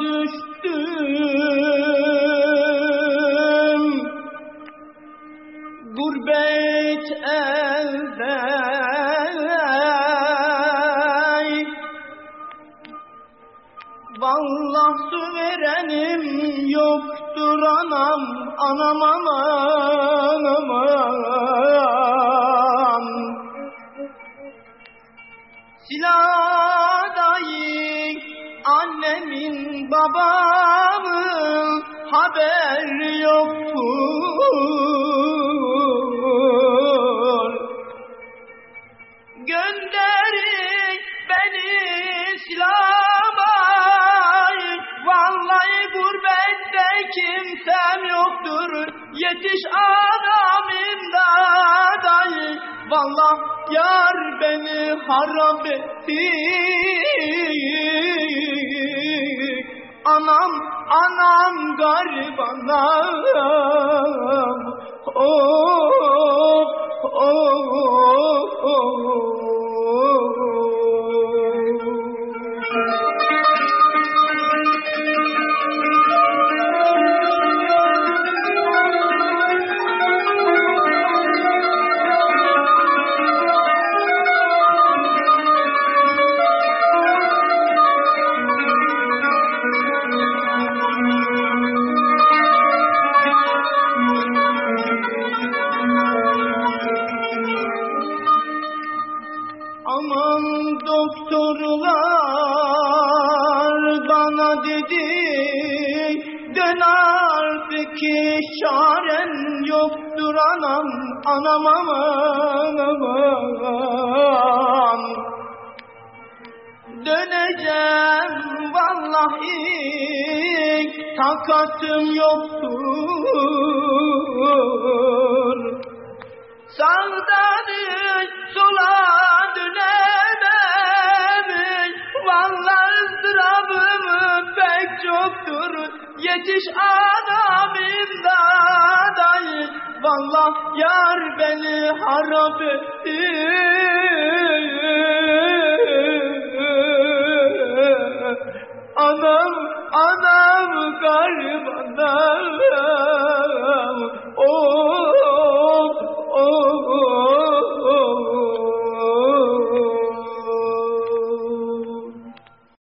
düştüm. Gurbet elde Vallah su verenim yoktur anam Anam aman aman Siladayı babamın haber yoktur. Gönderin beni silama Vallahi gurbette kimsem yoktur. Yetiş adam imdadayı Vallah yar beni harap etti Anam, anam garip anam Oh, oh, oh, Aman doktorlar bana dedi Dön artık çaren yoktur anam Anam aman aman. Döneceğim vallahi takatım yoktur Yetiş adam imdadayı Vallahi yar beni harap etti. Anam, anam garip anam Oh